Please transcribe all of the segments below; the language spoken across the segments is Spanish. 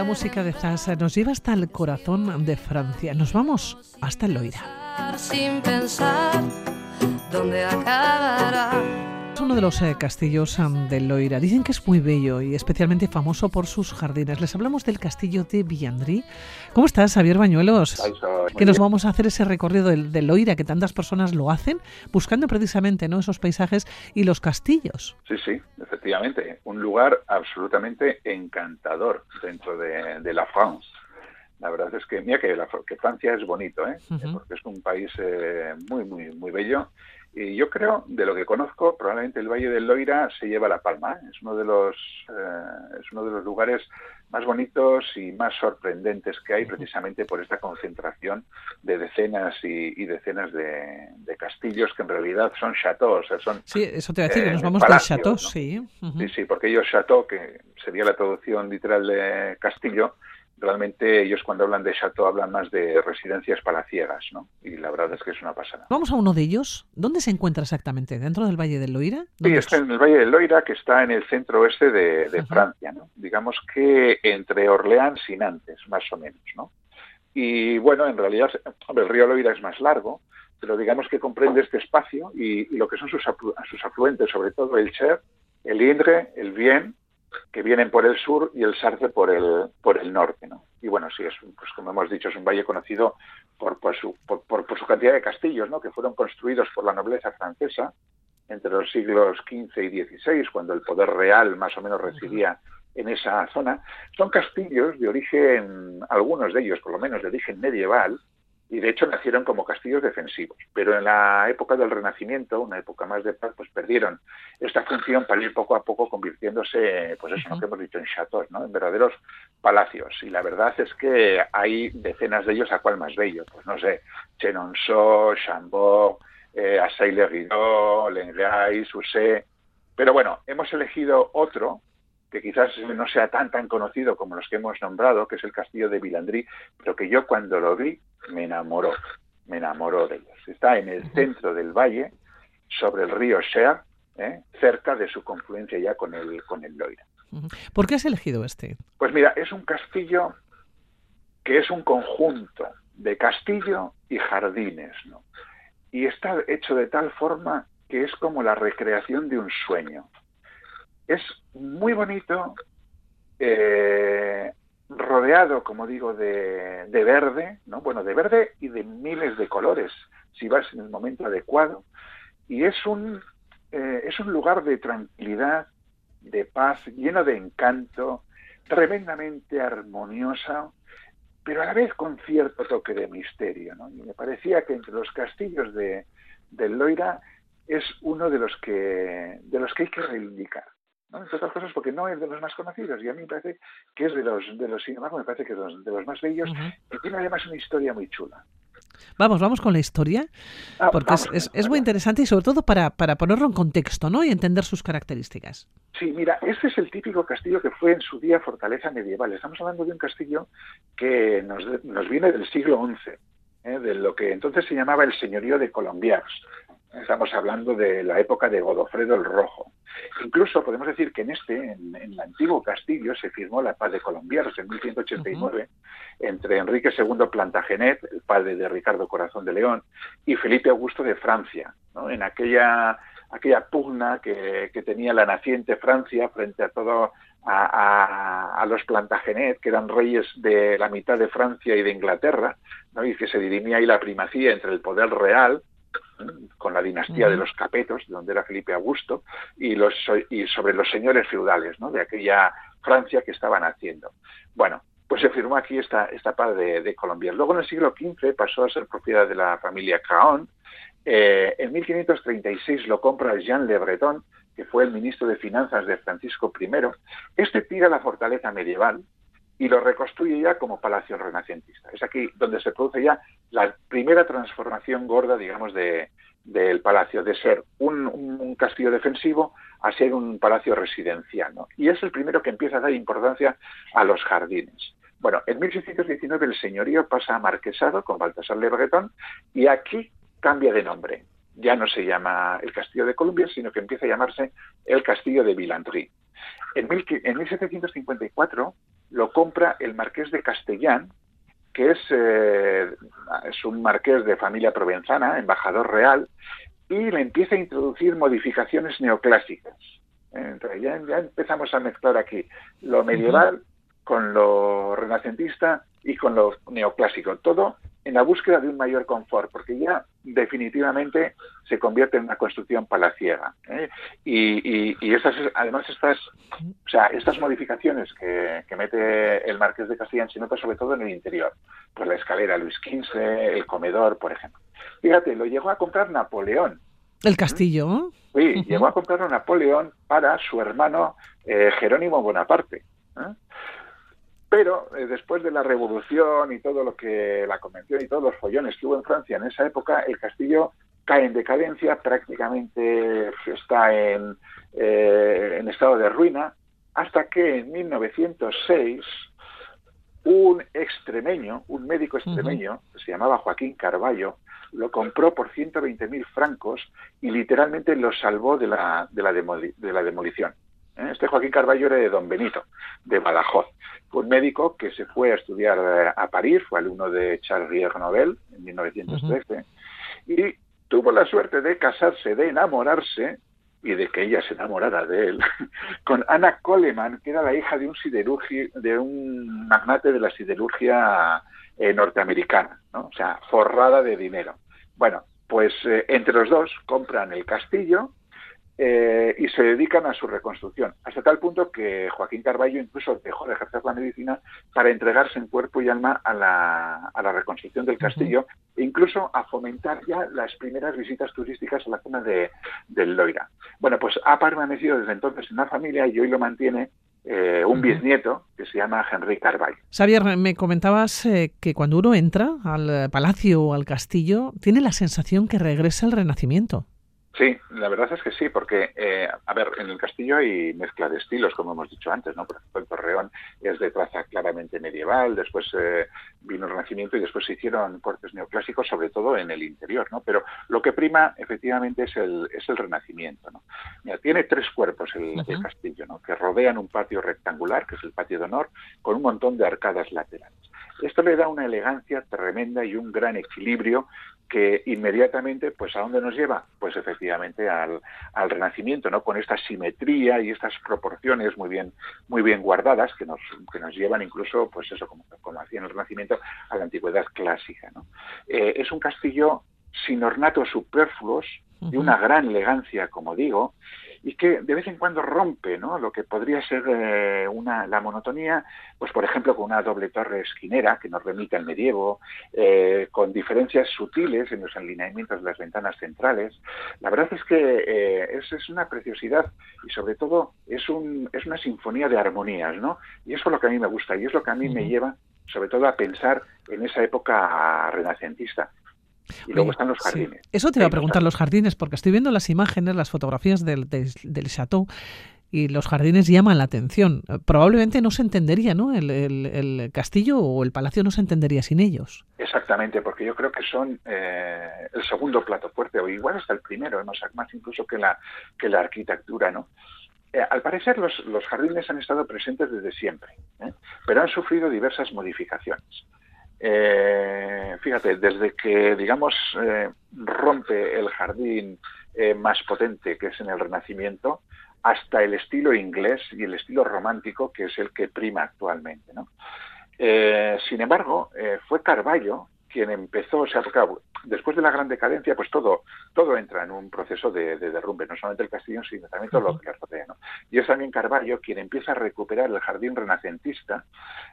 La música de Zasa nos lleva hasta el corazón de Francia. Nos vamos hasta el Loira. Sin pensar. Es uno de los eh, castillos del Loira. Dicen que es muy bello y especialmente famoso por sus jardines. Les hablamos del castillo de Villandry. ¿Cómo estás, Javier Bañuelos? que nos vamos a hacer ese recorrido del, del, Loira, que tantas personas lo hacen, buscando precisamente ¿no? esos paisajes y los castillos. Sí, sí, efectivamente. Un lugar absolutamente encantador dentro de, de la France. La verdad es que, mira, que, la, que Francia es bonito, ¿eh? Uh -huh. porque es un país eh, muy, muy, muy bello. Y yo creo, de lo que conozco, probablemente el Valle del Loira se lleva la palma. ¿eh? Es uno de los eh, es uno de los lugares más bonitos y más sorprendentes que hay, precisamente por esta concentración de decenas y, y decenas de, de, castillos que en realidad son chateaux. O sea, son, sí, eso te voy a decir, eh, que nos vamos palacios, de chateaux, ¿no? sí. Uh -huh. Sí, sí, porque ellos chateau, que sería la traducción literal de castillo, realmente ellos cuando hablan de chateau hablan más de residencias palaciegas, ¿no? Y la verdad es que es una pasada. Vamos a uno de ellos. ¿Dónde se encuentra exactamente? ¿Dentro del Valle del Loira? Sí, está en el Valle del Loira, que está en el centro oeste de. Francia, ¿no? Digamos que entre Orleans y Nantes, más o menos, ¿no? Y bueno, en realidad, el río Loira es más largo, pero digamos que comprende este espacio y, y lo que son sus, aflu sus afluentes, sobre todo el Cher, el Indre, el Vienne, que vienen por el sur y el Sarce por el, por el norte. ¿no? Y bueno, sí, es, pues como hemos dicho, es un valle conocido por, por, su, por, por, su cantidad de castillos, ¿no? que fueron construidos por la nobleza francesa entre los siglos XV y XVI, cuando el poder real más o menos residía en esa zona. Son castillos de origen, algunos de ellos por lo menos de origen medieval, y de hecho nacieron como castillos defensivos. Pero en la época del Renacimiento, una época más de paz, pues perdieron esta función para ir poco a poco convirtiéndose, pues eso. ¿no? que hemos dicho, en chateaux, ¿no? en verdaderos palacios. Y la verdad es que hay decenas de ellos, ¿a cuál más bello? Pues no sé, Chenonceau, Chambord, eh, Assay-le-Rideau, Lengrey, Susé. Pero bueno, hemos elegido otro que quizás no sea tan tan conocido como los que hemos nombrado, que es el castillo de Villandry, pero que yo cuando lo vi me enamoró, me enamoró de ellos. Está en el centro del valle, sobre el río Cher, ¿eh? cerca de su confluencia ya con el, con el Loira. ¿Por qué has elegido este? Pues mira, es un castillo que es un conjunto de castillo y jardines, ¿no? Y está hecho de tal forma que es como la recreación de un sueño. Es muy bonito, eh, rodeado, como digo, de, de, verde, ¿no? Bueno, de verde y de miles de colores, si vas en el momento adecuado. Y es un, eh, es un lugar de tranquilidad, de paz, lleno de encanto, tremendamente armoniosa, pero a la vez con cierto toque de misterio, ¿no? Y me parecía que entre los castillos de, del Loira es uno de los que, de los que hay que reivindicar. ¿No? entre otras cosas porque no es de los más conocidos y a mí me parece que es de los de los sin embargo me parece que es de los, más bellos uh -huh. y tiene además una historia muy chula Vamos, vamos con la historia, porque vamos, es, es, es, muy interesante y sobre todo para, para ponerlo en contexto ¿no? y entender sus características. Sí, mira, este es el típico castillo que fue en su día fortaleza medieval. Estamos hablando de un castillo que nos, nos viene del siglo XI, ¿eh? de lo que entonces se llamaba el señorío de Colombiers. Estamos hablando de la época de Godofredo el Rojo. Incluso podemos decir que en este, en, en el antiguo castillo, se firmó la paz de Colombiers en 1189 uh -huh. entre Enrique II Plantagenet, el padre de Ricardo Corazón de León, y Felipe Augusto de Francia, ¿no? en aquella, aquella pugna que, que, tenía la naciente Francia frente a todo a, a, a, los Plantagenet, que eran reyes de la mitad de Francia y de Inglaterra, ¿no? y que se dirimía ahí la primacía entre el poder real con la dinastía de los Capetos, donde era Felipe Augusto, y, los, y sobre los señores feudales ¿no? de aquella Francia que estaban haciendo. Bueno, pues se firmó aquí esta, esta paz de, de Colombia. Luego en el siglo XV pasó a ser propiedad de la familia Caón. Eh, en 1536 lo compra Jean Le Breton, que fue el ministro de Finanzas de Francisco I. Este tira la fortaleza medieval, y lo reconstruye ya como palacio renacentista. Es aquí donde se produce ya la primera transformación gorda, digamos, de, del palacio, de ser un, castillo defensivo a ser un palacio residencial. Y es el primero que empieza a dar importancia a los jardines. Bueno, en 1619 el señorío pasa a marquesado con Baltasar Le Breton y aquí cambia de nombre. Ya no se llama el Castillo de Colombia, sino que empieza a llamarse el Castillo de Villandry. En 1754 lo compra el marqués de Castellán, que es, eh, es un marqués de familia provenzana, embajador real, y le empieza a introducir modificaciones neoclásicas. Entonces, ya, empezamos a mezclar aquí lo medieval con lo renacentista y con lo neoclásico. Todo en la búsqueda de un mayor confort, porque ya definitivamente se convierte en una construcción palaciega. ¿eh? Y, y, estas, además estas, o sea, estas modificaciones que, mete el Marqués de Castellán se nota sobre todo en el interior, pues la escalera Luis XV, el comedor, por ejemplo. Fíjate, lo llegó a comprar Napoleón. El castillo. Sí, llegó a comprarlo Napoleón para su hermano eh, Jerónimo Bonaparte. ¿eh? Pero eh, después de la revolución y todo lo que la convención y todos los follones que hubo en Francia en esa época, el castillo cae en decadencia, prácticamente está en, eh, en estado de ruina, hasta que en 1906 un extremeño, un médico extremeño, que se llamaba Joaquín Carballo, lo compró por 120.000 francos y literalmente lo salvó de la, de la, de la demolición. ¿Eh? Este Joaquín Carballo era de Don Benito, de Badajoz. Fue un médico que se fue a estudiar eh, a París, fue alumno de Charles Rier Nobel en 1913, y tuvo la suerte de casarse, de enamorarse, y de que ella se enamorara de él, con Ana Coleman, que era la hija de un de un magnate de la siderurgia eh, norteamericana, o sea, forrada de dinero. Bueno, pues entre los dos compran el castillo, eh, y se dedican a su reconstrucción, hasta tal punto que Joaquín Carballo incluso dejó de ejercer la medicina para entregarse en cuerpo y alma a la, a la reconstrucción del castillo, e incluso a fomentar ya las primeras visitas turísticas a la zona de, del Loira. Bueno, pues ha permanecido desde entonces en la familia y hoy lo mantiene eh, un bisnieto que se llama Henry Carballo. Xavier, me comentabas eh, que cuando uno entra al palacio o al castillo, tiene la sensación que regresa el Renacimiento. Sí, la verdad es que sí, porque, eh, a ver, en el castillo hay mezcla de estilos, como hemos dicho antes, ¿no? Por ejemplo, el Torreón es de traza claramente medieval, después eh, vino el Renacimiento y después se hicieron cortes neoclásicos, sobre todo en el interior, ¿no? Pero lo que prima, efectivamente, es el, es el Renacimiento, ¿no? Mira, tiene tres cuerpos el, el castillo, ¿no? Que rodean un patio rectangular, que es el patio de honor, con un montón de arcadas laterales. Esto le da una elegancia tremenda y un gran equilibrio que inmediatamente, pues ¿a dónde nos lleva? Pues efectivamente al, al, Renacimiento, ¿no? Con esta simetría y estas proporciones muy bien, muy bien guardadas que nos, que nos llevan incluso, pues eso, como, como hacía en el Renacimiento, a la antigüedad clásica, ¿no? Eh, es un castillo sin ornatos superfluos, de una gran elegancia, como digo, y que de vez en cuando rompe ¿no? lo que podría ser eh, una, la monotonía, pues por ejemplo con una doble torre esquinera que nos remite al medievo, eh, con diferencias sutiles en los alineamientos de las ventanas centrales. La verdad es que eh, es, es, una preciosidad y sobre todo es, un, es una sinfonía de armonías, ¿no? Y eso es lo que a mí me gusta y es lo que a mí me lleva sobre todo a pensar en esa época renacentista. Y luego están los jardines. Eso te iba a preguntar, los jardines, porque estoy viendo las imágenes, las fotografías del, del, chateau y los jardines llaman la atención. Probablemente no se entendería, ¿no? El, el, castillo o el palacio no se entendería sin ellos. Exactamente, porque yo creo que son eh, el segundo plato fuerte, o igual hasta el primero, más, más incluso que la, que la arquitectura, ¿no? Eh, al parecer los, los, jardines han estado presentes desde siempre, ¿eh? pero han sufrido diversas modificaciones. Eh, fíjate, desde que, digamos, eh, rompe el jardín eh, más potente, que es en el Renacimiento, hasta el estilo inglés y el estilo romántico, que es el que prima actualmente. ¿no? sin embargo, fue Carballo quien empezó, o sea, porque después de la gran decadencia, pues todo, todo entra en un proceso de, derrumbe, no solamente el castillo, sino también todo lo que le rodea. ¿no? Y es también Carballo quien empieza a recuperar el jardín renacentista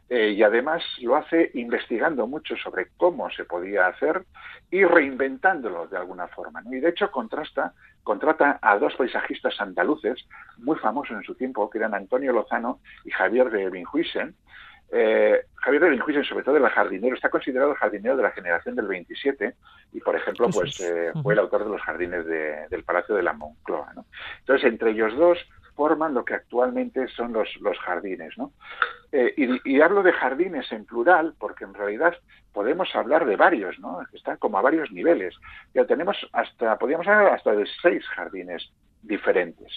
eh, y además lo hace investigando mucho sobre cómo se podía hacer y reinventándolo de alguna forma. ¿no? Y de hecho contrasta, contrata a dos paisajistas andaluces muy famosos en su tiempo, que eran Antonio Lozano y Javier de Binhuisen, eh, Javier de Benjuisen, sobre todo el jardinero, está considerado el jardinero de la generación del 27 y, por ejemplo, pues eh, fue el autor de los jardines del Palacio de la Moncloa. Entonces, entre ellos dos forman lo que actualmente son los, los jardines. ¿no? Eh, y, hablo de jardines en plural porque en realidad podemos hablar de varios, ¿no? están como a varios niveles. Ya tenemos hasta, podríamos hablar hasta de seis jardines diferentes.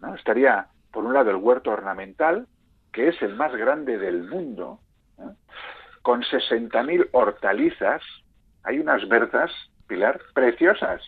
¿no? Estaría, por un lado, el huerto ornamental, que es el más grande del mundo, ¿eh? con 60.000 hortalizas. Hay unas bertas, Pilar, preciosas.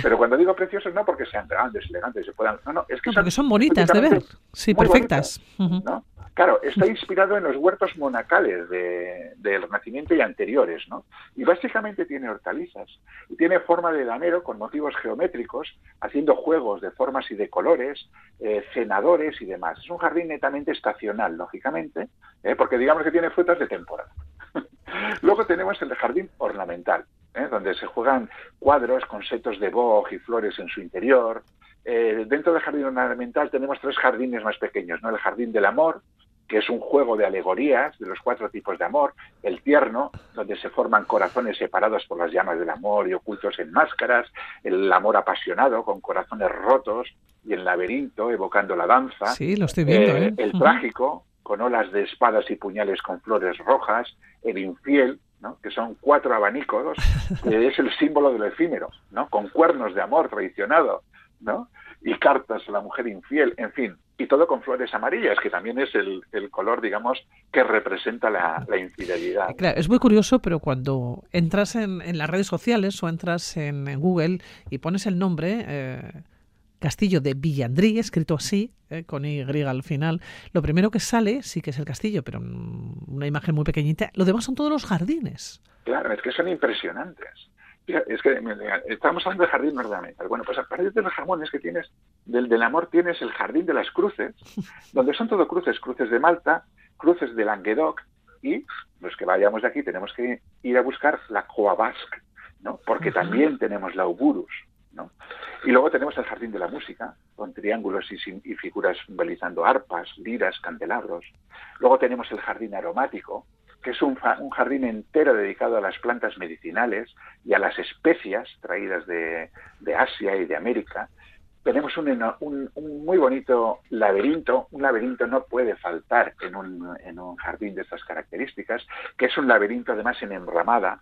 Pero cuando digo preciosas no porque sean grandes, elegantes, se puedan... No, no, es que no, porque son, bonitas de ver. Sí, perfectas. ¿no? Claro, está inspirado en los huertos monacales del Renacimiento y anteriores, ¿no? Y básicamente tiene hortalizas. Y tiene forma de damero con motivos geométricos, haciendo juegos de formas y de colores, eh, cenadores y demás. Es un jardín netamente estacional, lógicamente, ¿eh? porque digamos que tiene frutas de temporada. Luego tenemos el jardín ornamental, ¿eh? donde se juegan cuadros con setos de boj y flores en su interior, eh, dentro del jardín ornamental tenemos tres jardines más pequeños, ¿no? El jardín del amor, que es un juego de alegorías de los cuatro tipos de amor, el tierno, donde se forman corazones separados por las llamas del amor y ocultos en máscaras, el amor apasionado con corazones rotos y el laberinto evocando la danza, sí, lo estoy viendo, eh, ¿eh? el trágico con olas de espadas y puñales con flores rojas, el infiel, ¿no? que son cuatro abanicos, que es el símbolo del efímero, ¿no? con cuernos de amor traicionado, ¿no? y cartas a la mujer infiel, en fin, y todo con flores amarillas, que también es el, color, digamos, que representa la, infidelidad. Claro, es muy curioso, pero cuando entras en, las redes sociales o entras en, Google y pones el nombre... Eh, castillo de Villandrí, escrito así, eh, con Y al final. Lo primero que sale sí que es el castillo, pero una imagen muy pequeñita. Lo demás son todos los jardines. Claro, es que son impresionantes es que estamos hablando de jardín ornamental. Bueno, pues a partir de los jamones que tienes, del, del amor tienes el jardín de las cruces, donde son todo cruces, cruces de Malta, cruces de Languedoc, y los que vayamos de aquí tenemos que ir a buscar la Coa Basque, ¿no? Porque también tenemos la Uburus, ¿no? Y luego tenemos el jardín de la música, con triángulos y, y figuras simbolizando arpas, liras, candelabros. Luego tenemos el jardín aromático, que es un, jardín entero dedicado a las plantas medicinales y a las especias traídas de, Asia y de América. Tenemos un, muy bonito laberinto. Un laberinto no puede faltar en un, jardín de estas características, que es un laberinto además en enramada.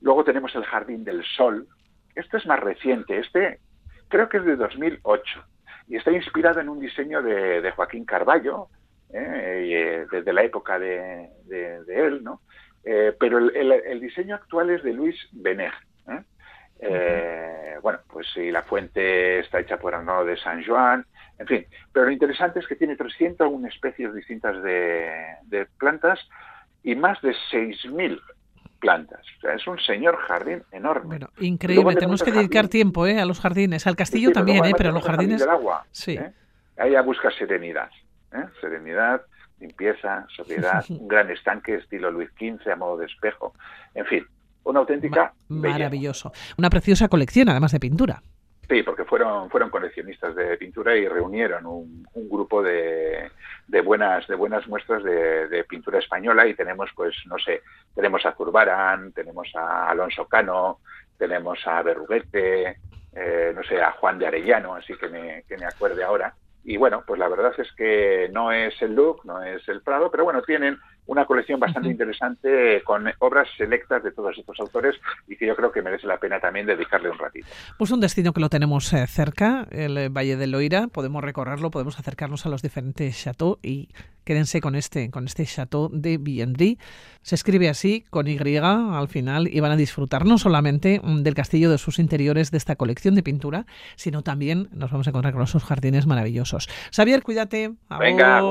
Luego tenemos el Jardín del Sol. Este es más reciente. Este creo que es de 2008 y está inspirado en un diseño de Joaquín Carballo, ¿eh? Eh, desde la época de, él, ¿no? Eh, pero el, diseño actual es de Luis Benet. bueno, pues sí, la fuente está hecha por Arnaud de San Juan, en fin. Pero lo interesante es que tiene 301 especies distintas de, plantas y más de 6.000 plantas. O sea, es un señor jardín enorme. Bueno, increíble. Tenemos que dedicar tiempo a los jardines. Al castillo también, pero los jardines... Del agua, sí. Ahí a busca serenidad. ¿Eh? serenidad, limpieza, sobriedad, un gran estanque estilo Luis XV a modo de espejo, en fin, una auténtica maravilloso, una preciosa colección además de pintura. Sí, porque fueron fueron coleccionistas de pintura y reunieron un, grupo de, de, buenas de buenas muestras de, pintura española y tenemos pues no sé tenemos a Zurbarán, tenemos a Alonso Cano, tenemos a Berruguete, eh, no sé a Juan de Arellano, así que me, que me acuerde ahora y bueno, pues la verdad es que no es el Look, no es el Prado, pero bueno, tienen una colección bastante interesante con obras selectas de todos estos autores y que yo creo que merece la pena también dedicarle un ratito. Pues un destino que lo tenemos eh, cerca, el eh, Valle de Loira, podemos recorrerlo, podemos acercarnos a los diferentes chateaux y quédense con este, con este chateau de Villandry. Se escribe así, con Y al final, y van a disfrutar no solamente mm, del castillo de sus interiores, de esta colección de pintura, sino también nos vamos a encontrar con esos jardines maravillosos. Xavier, cuídate. Venga,